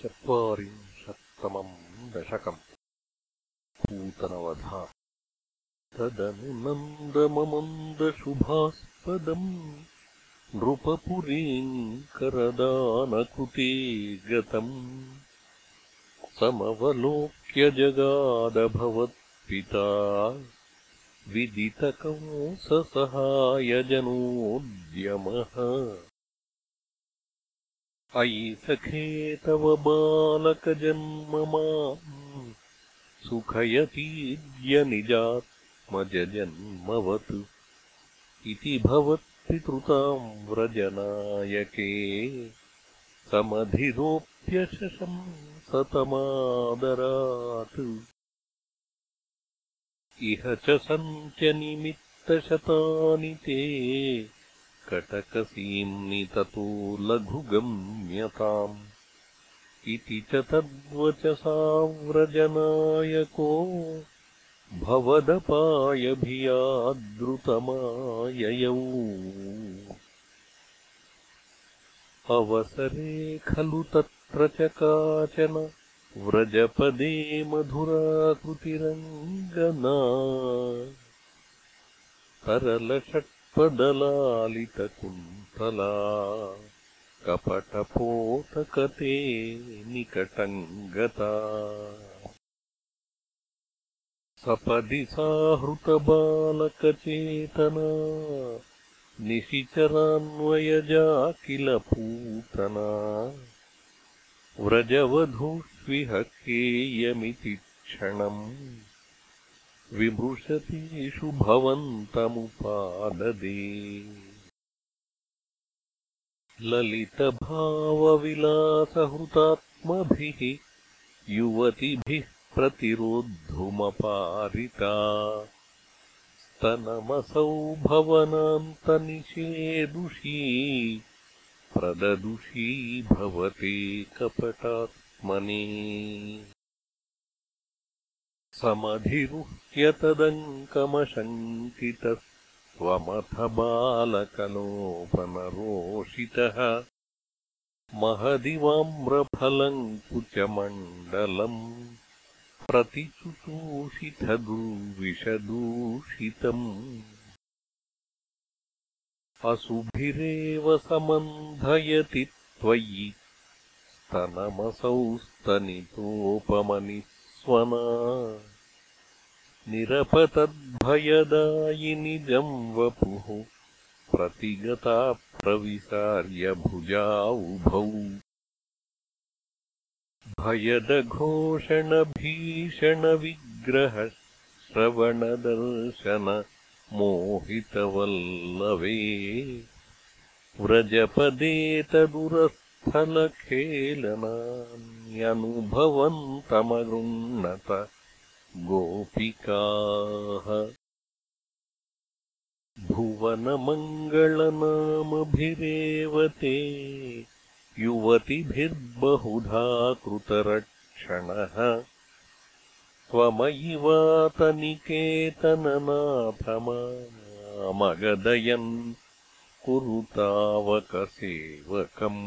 चत्वारिंशत्तमम् दशकम्। पूतनवधा तदनु नन्दममन्दशुभास्पदम् नृपपुरीम् करदानकृते गतम् समवलोक्य जगादभवत्पिता विदितकंससहायजनोद्यमः अयि सखे तव बालकजन्म माम् सुखयतीर्यनिजात्मजन्मवत् इति भवत्पितृताम् व्रजनायके समधिरोप्यशशम् सतमादरात् इह च सन्त्यनिमित्तशतानि ते कटकसीम्नि ततो लघुगम्यताम् इति च तद्वचसाव्रजनायको भवदपायभियादृतमाययौ। अवसरे खलु तत्र च काचन व्रजपदे मधुराकृतिरङ्गना तरलषट्पदलालितकुन्तला कपटपोतकते निकटम् गता सपदि साहृतबालकचेतना निशिचरान्वयजा किल पूतना व्रजवधूष्विहकेयमिति क्षणम् विमृशतीषु भवन्तमुपाददे ललितभावविलासहृतात्मभिः युवतिभिः प्रतिरोद्धुमपारिता। स्तनमसौ भवनान्तनिषेदुषी प्रददुषी भवते कपटात्मने समधिरुह्यतदङ्कमशङ्कितस्त्वमथ बालकलोपनरोषितः महदिवाम्रफलम् कुचमण्डलम् प्रतिचुषूषितदुर्विषदूषितम् असुभिरेव समन्धयति त्वयि स्तनमसौ स्तनितोपमनिस्वना निरपतद्भयदायिनि जम्वपुः प्रतिगता प्रविसार्य भुजा उभौ भयदघोषणभीषणविग्रहश्रवणदर्शन मोहितवल्लवे व्रजपदे तदुरस्थलखेलनान्यनुभवन्तमगृह्णत गोपिकाः। भुवनमङ्गलनामभिरेव ते युवतिभिर्बहुधा कृतरक्षणः त्वमयि वातनिकेतननाथमामगदयन् कुरु तावकसेवकम्